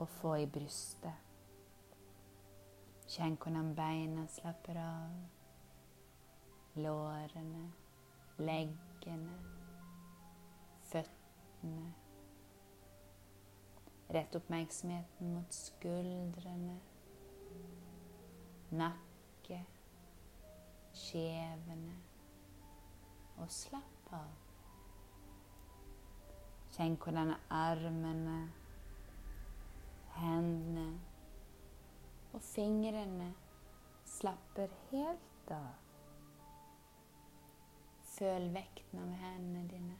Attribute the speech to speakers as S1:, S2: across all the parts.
S1: å få i brystet. Kjenn hvordan beina slapper av. Lårene, leggene, føttene. Rett oppmerksomheten mot skuldrene, nakke, kjevene, og slapp av. Kjenn hvordan armene, hendene og fingrene slapper helt av. Føl vekten av hendene dine.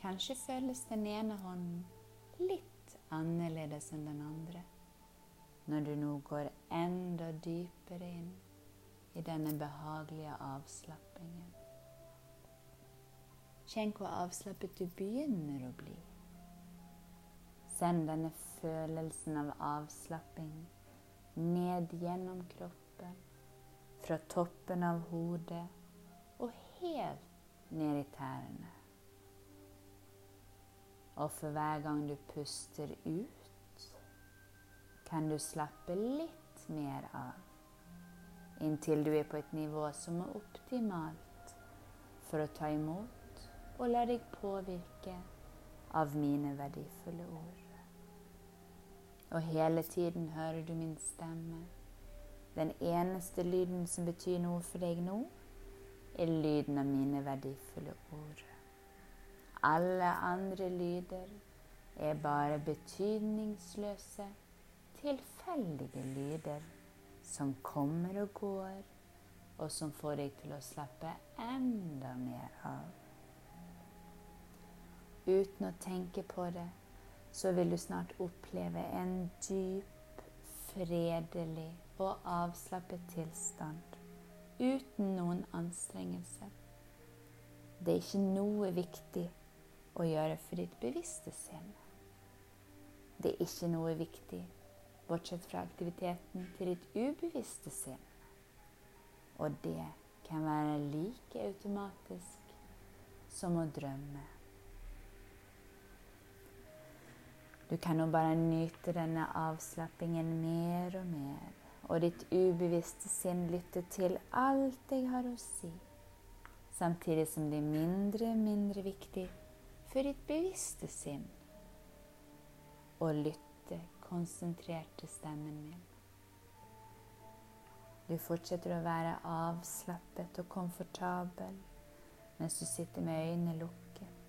S1: Kanskje føles den ene hånden litt annerledes enn den andre når du nå går enda dypere inn i denne behagelige avslappingen. Kjenn hvor avslappet du begynner å bli. Send denne følelsen av avslapping ned gjennom kroppen, fra toppen av hodet og helt ned i tærne. Og for hver gang du puster ut, kan du slappe litt mer av, inntil du er på et nivå som er optimalt for å ta imot og la deg påvirke av mine verdifulle ord. Og hele tiden hører du min stemme. Den eneste lyden som betyr noe for deg nå, er lyden av mine verdifulle ord. Alle andre lyder er bare betydningsløse, tilfeldige lyder som kommer og går, og som får deg til å slappe enda mer av. Uten å tenke på det, så vil du snart oppleve en dyp, fredelig og avslappet tilstand uten noen anstrengelse. Det er ikke noe viktig å gjøre for ditt bevisste sinn. Det er ikke noe viktig bortsett fra aktiviteten til ditt ubevisste sinn. Og det kan være like automatisk som å drømme. Du kan nå bare nyte denne avslappingen mer og mer, og ditt ubevisste sinn lytter til alt jeg har å si, samtidig som det er mindre og mindre viktig for ditt bevisste sinn å lytte konsentrert til stemmen min. Du fortsetter å være avslappet og komfortabel mens du sitter med øynene lukket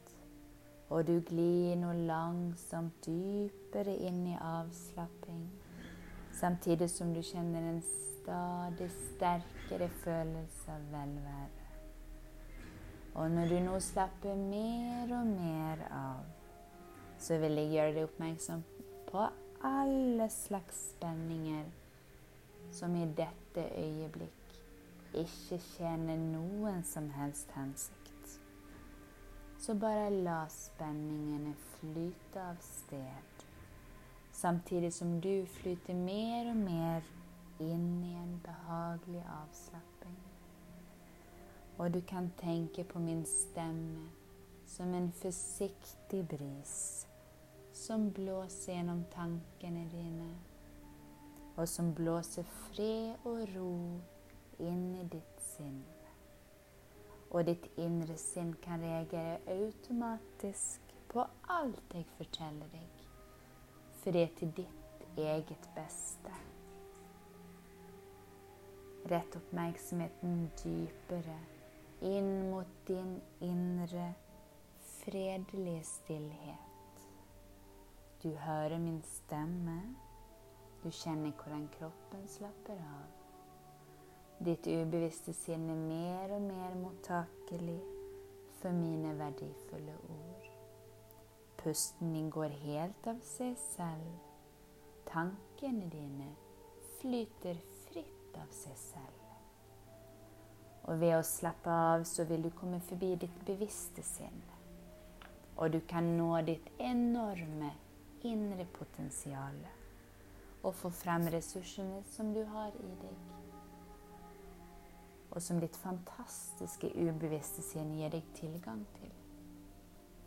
S1: og du glir nå langsomt dypere inn i avslapping, samtidig som du kjenner en stadig sterkere følelse av velvære. Og når du nå slapper mer og mer av, så vil jeg gjøre deg oppmerksom på alle slags spenninger som i dette øyeblikk ikke tjener noen som helst hensikt. Så bare la spenningene flyte av sted, samtidig som du flyter mer og mer inn i en behagelig avslapping. Og du kan tenke på min stemme som en forsiktig bris som blåser gjennom tankene dine, og som blåser fred og ro inn i ditt sinn og ditt indre sinn kan reagere automatisk på alt jeg forteller deg, For det er til ditt eget beste. Rett oppmerksomheten dypere inn mot din indre, fredelige stillhet. Du hører min stemme. Du kjenner hvordan kroppen slapper av. Ditt ubevisste sinn er mer og mer mottakelig for mine verdifulle ord. Pusten din går helt av seg selv. Tankene dine flyter fritt av seg selv. Og ved å slappe av så vil du komme forbi ditt bevisste sinn. Og du kan nå ditt enorme indre potensial og få frem ressursene som du har i deg og som ditt fantastiske ubevisste sinn gir deg tilgang til.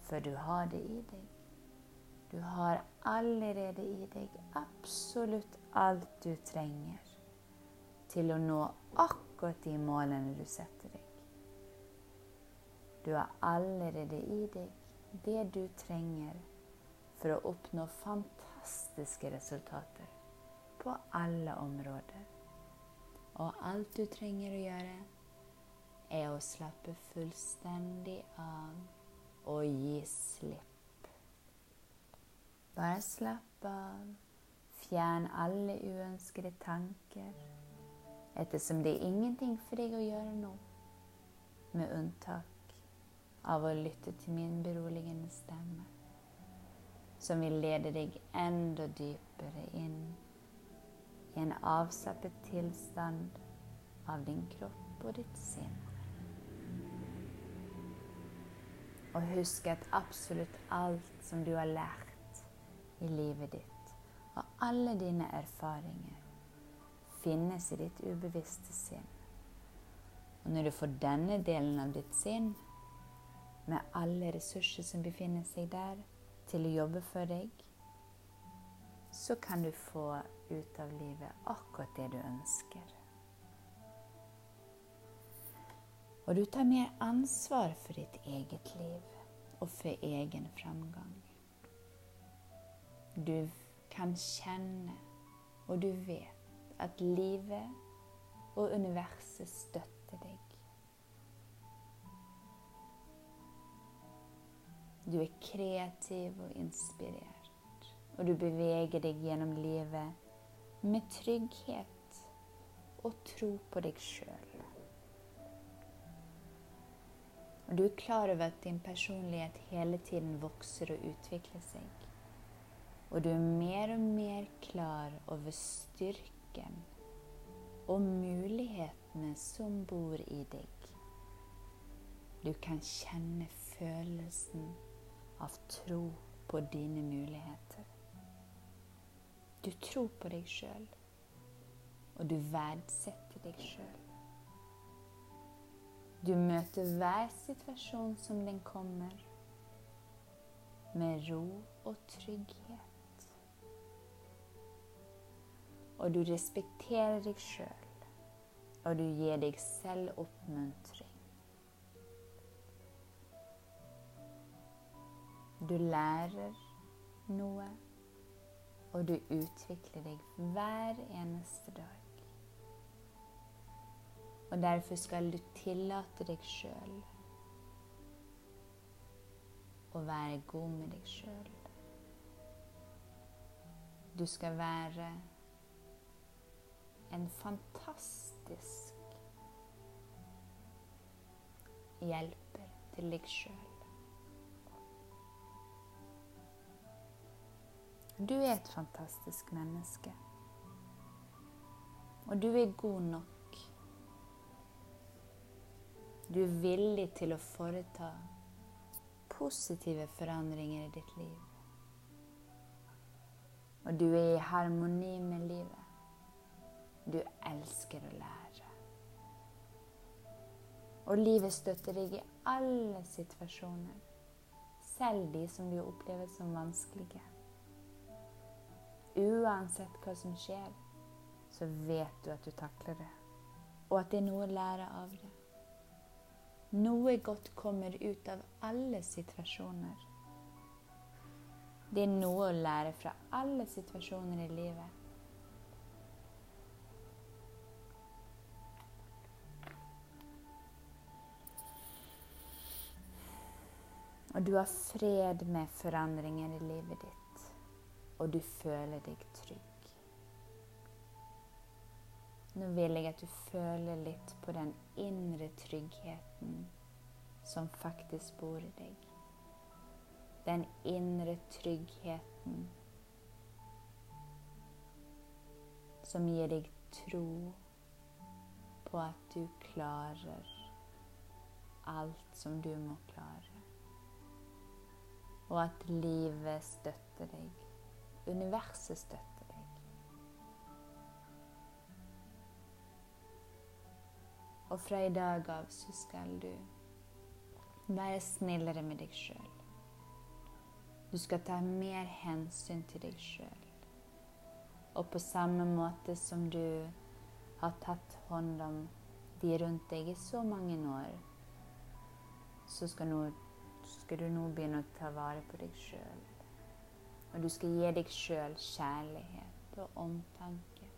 S1: For du har det i deg. Du har allerede i deg absolutt alt du trenger til å nå akkurat de målene du setter deg. Du har allerede i deg det du trenger for å oppnå fantastiske resultater på alle områder. Og alt du trenger å gjøre, er å slappe fullstendig av og gi slipp. Bare slapp av. Fjern alle uønskede tanker, ettersom det er ingenting for deg å gjøre nå, med unntak av å lytte til min beroligende stemme, som vil lede deg enda dypere inn i en avslappet tilstand av din kropp og ditt sinn. Og husk at absolutt alt som du har lært i livet ditt, og alle dine erfaringer, finnes i ditt ubevisste sinn. Og når du får denne delen av ditt sinn, med alle ressurser som befinner seg der, til å jobbe for deg, så kan du få ut av livet akkurat det du ønsker. Og du tar mer ansvar for ditt eget liv og for egen framgang. Du kan kjenne, og du vet, at livet og universet støtter deg. Du er kreativ og inspirert og du beveger deg gjennom livet med trygghet og tro på deg sjøl. Og du er klar over at din personlighet hele tiden vokser og utvikler seg. Og du er mer og mer klar over styrken og mulighetene som bor i deg. Du kan kjenne følelsen av tro på dine muligheter. Du tror på deg sjøl, og du verdsetter deg sjøl. Du møter hver situasjon som den kommer, med ro og trygghet. Og du respekterer deg sjøl, og du gir deg selv oppmuntring. Du lærer noe og du utvikler deg hver eneste dag. Og derfor skal du tillate deg sjøl å være god med deg sjøl. Du skal være en fantastisk hjelper til deg sjøl. Du er et fantastisk menneske. Og du er god nok. Du er villig til å foreta positive forandringer i ditt liv. Og du er i harmoni med livet. Du elsker å lære. Og livet støtter deg i alle situasjoner, selv de som du opplever som vanskelige. Uansett hva som skjer, så vet du at du takler det, og at det er noe å lære av det. Noe godt kommer ut av alle situasjoner. Det er noe å lære fra alle situasjoner i livet. Og du har fred med forandringer i livet ditt, og du føler deg trygg. Nå vil jeg at du føler litt på den indre tryggheten som faktisk bor i deg den indre tryggheten som gir deg tro på at du klarer alt som du må klare. Og at livet støtter deg. Universet støtter deg. Og fra i dag av så skal du være snillere med deg sjøl. Du skal ta mer hensyn til deg sjøl. Og på samme måte som du har tatt hånd om de rundt deg i så mange år, så skal, nå, skal du nå begynne å ta vare på deg sjøl. Og du skal gi deg sjøl kjærlighet og omtanke.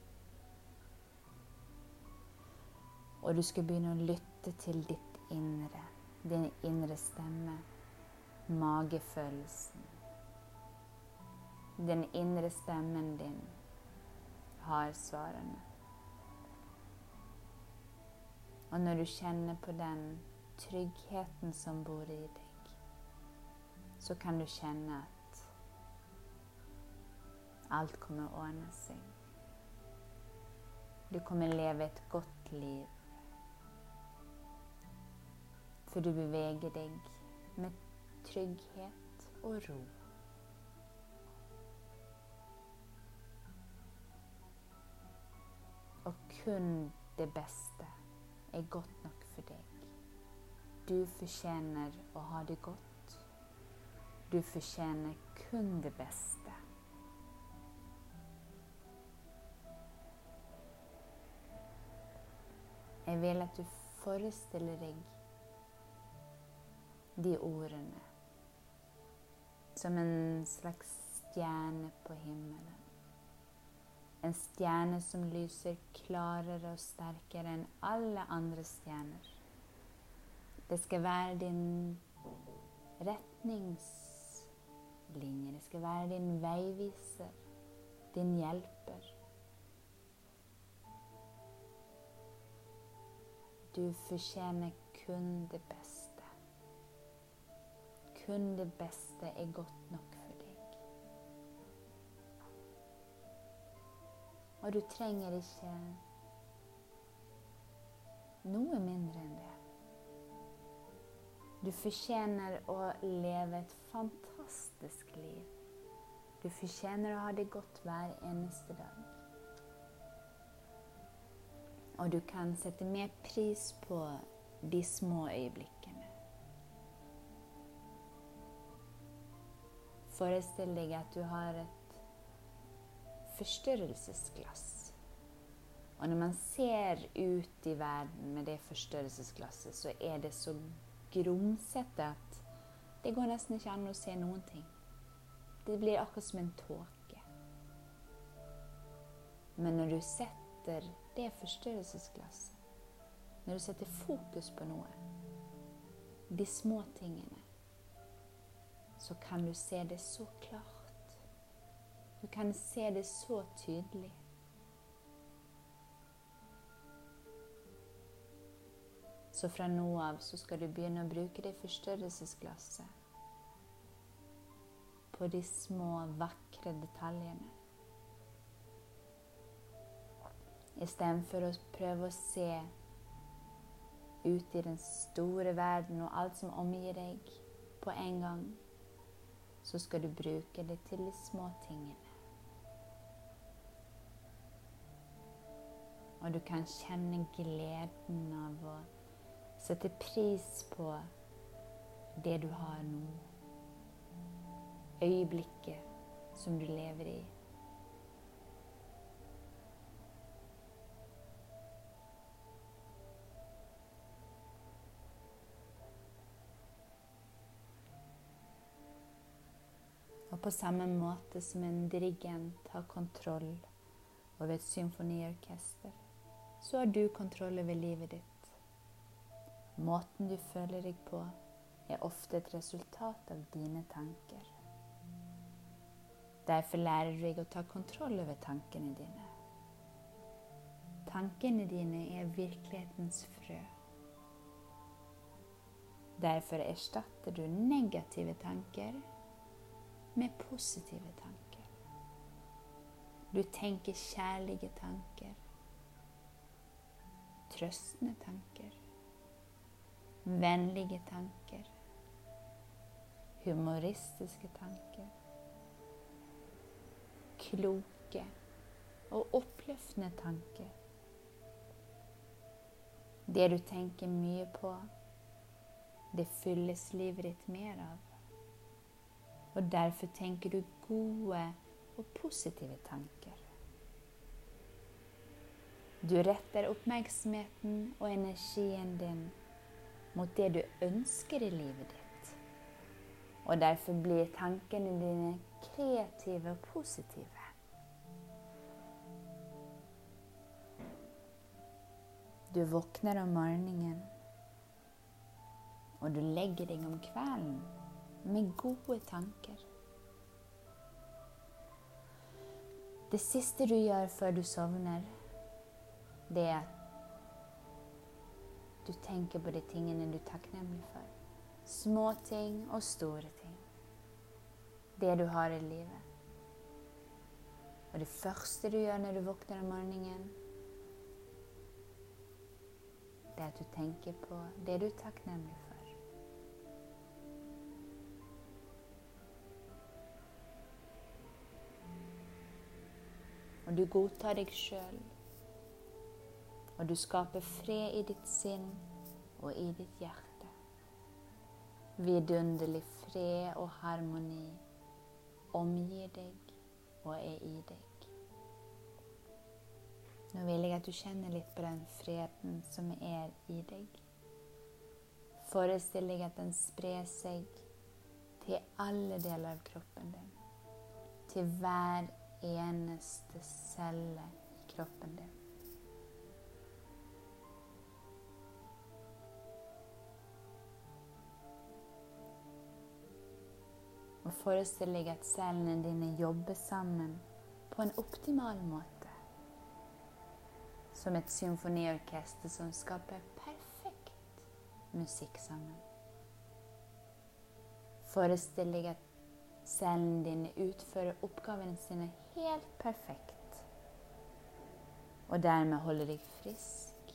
S1: Og du skal begynne å lytte til ditt indre, din indre stemme, magefølelsen. Den indre stemmen din har svarene. Og når du kjenner på den tryggheten som bor i deg, så kan du kjenne at alt kommer å ordne seg. Du kommer leve et godt liv. For du beveger deg med trygghet og ro. Og kun det beste er godt nok for deg. Du fortjener å ha det godt. Du fortjener kun det beste. Jeg vil at du forestiller deg de ordene som en slags stjerne på himmelen. En stjerne som lyser klarere og sterkere enn alle andre stjerner. Det skal være din retningslinje. Det skal være din veiviser, din hjelper. Du fortjener kun det beste. Kun det beste er godt nok for deg. Og du trenger ikke noe mindre enn det. Du fortjener å leve et fantastisk liv. Du fortjener å ha det godt hver eneste dag. Og du kan sette mer pris på de små øyeblikkene. Forestill deg at du har et forstørrelsesglass. Og når man ser ut i verden med det forstørrelsesglasset, så er det så grumsete at det går nesten ikke an å se noen ting. Det blir akkurat som en tåke. Men når du setter det forstørrelsesglasset, når du setter fokus på noe, de små tingene, så kan du se det så klart. Du kan se det så tydelig. Så fra nå av så skal du begynne å bruke det forstørrelsesglasset på de små, vakre detaljene. Istedenfor å prøve å se ut i den store verden og alt som omgir deg, på en gang, så skal du bruke det til de små tingene. Og du kan kjenne gleden av å sette pris på det du har nå. Øyeblikket som du lever i. på samme måte som en dirigent har kontroll over et symfoniorkester, så har du kontroll over livet ditt. Måten du føler deg på, er ofte et resultat av dine tanker. Derfor lærer du deg å ta kontroll over tankene dine. Tankene dine er virkelighetens frø. Derfor erstatter du negative tanker med positive tanker. Du tenker kjærlige tanker, trøstende tanker, vennlige tanker, humoristiske tanker, kloke og oppløftende tanker. Det du tenker mye på, det fylles livet ditt mer av. Og derfor tenker du gode og positive tanker. Du retter oppmerksomheten og energien din mot det du ønsker i livet ditt. Og derfor blir tankene dine kreative og positive. Du våkner om morgenen, og du legger deg om kvelden med gode tanker. Det siste du gjør før du sovner, det er at du tenker på de tingene du er takknemlig for. Små ting og store ting. Det du har i livet. Og det første du gjør når du våkner om morgenen, det er at du tenker på det du er takknemlig for. Du godtar deg sjøl. Og du skaper fred i ditt sinn og i ditt hjerte. Vidunderlig fred og harmoni omgir deg og er i deg. Nå vil jeg at du kjenner litt på den freden som er i deg. Forestill deg at den sprer seg til alle deler av kroppen din. Til hver eneste celle i kroppen din. Og forestill deg at cellene dine jobber sammen på en optimal måte. Som et symfoniorkester som skaper perfekt musikk sammen. Forestill deg at cellene dine utfører oppgavene sine helt perfekt. Og dermed holder deg frisk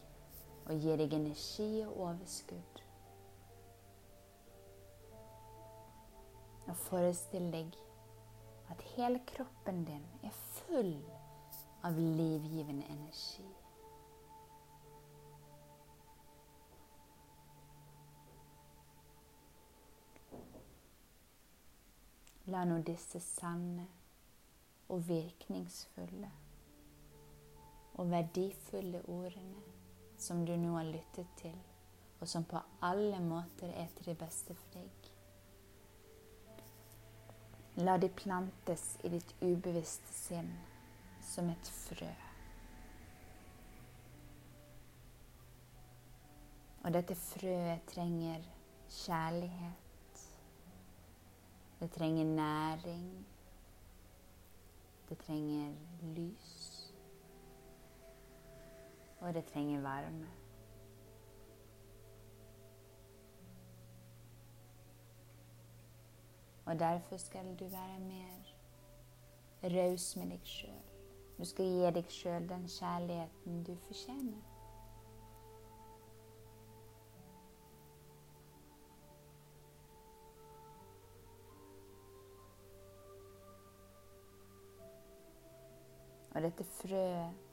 S1: og gir deg energi og overskudd. Og forestill deg at hele kroppen din er full av livgivende energi. La nå disse sanne og virkningsfulle og verdifulle ordene som du nå har lyttet til, og som på alle måter er til det beste for deg. La de plantes i ditt ubevisste sinn som et frø. Og dette frøet trenger kjærlighet. Det trenger næring. Det trenger lys. Og det trenger varme. Og derfor skal du være mer raus med deg sjøl. Du skal gi deg sjøl den kjærligheten du fortjener. Og dette frøet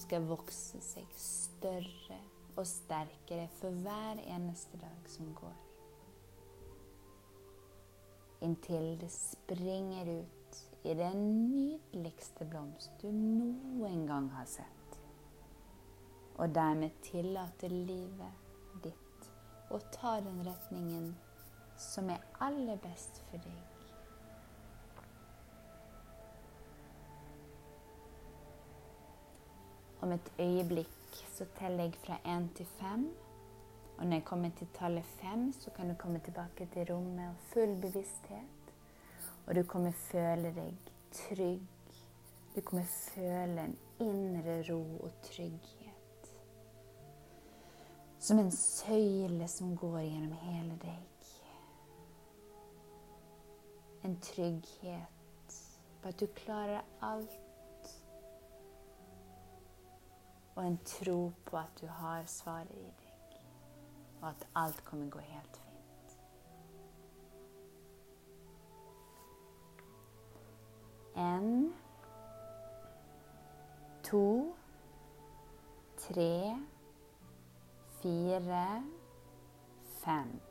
S1: skal vokse seg større og sterkere for hver eneste dag som går. Inntil det springer ut i den nydeligste blomst du noen gang har sett. Og dermed tillater livet ditt å ta den retningen som er aller best for deg. Om et øyeblikk så teller jeg fra én til fem. Og når jeg kommer til tallet fem, så kan du komme tilbake til rommet og full bevissthet. Og du kommer føle deg trygg. Du kommer føle en indre ro og trygghet. Som en søyle som går gjennom hele deg. En trygghet på at du klarer alt. Og en tro på at du har svaret i deg og at alt kommer gå helt fint. En, to, tre, fire, fem.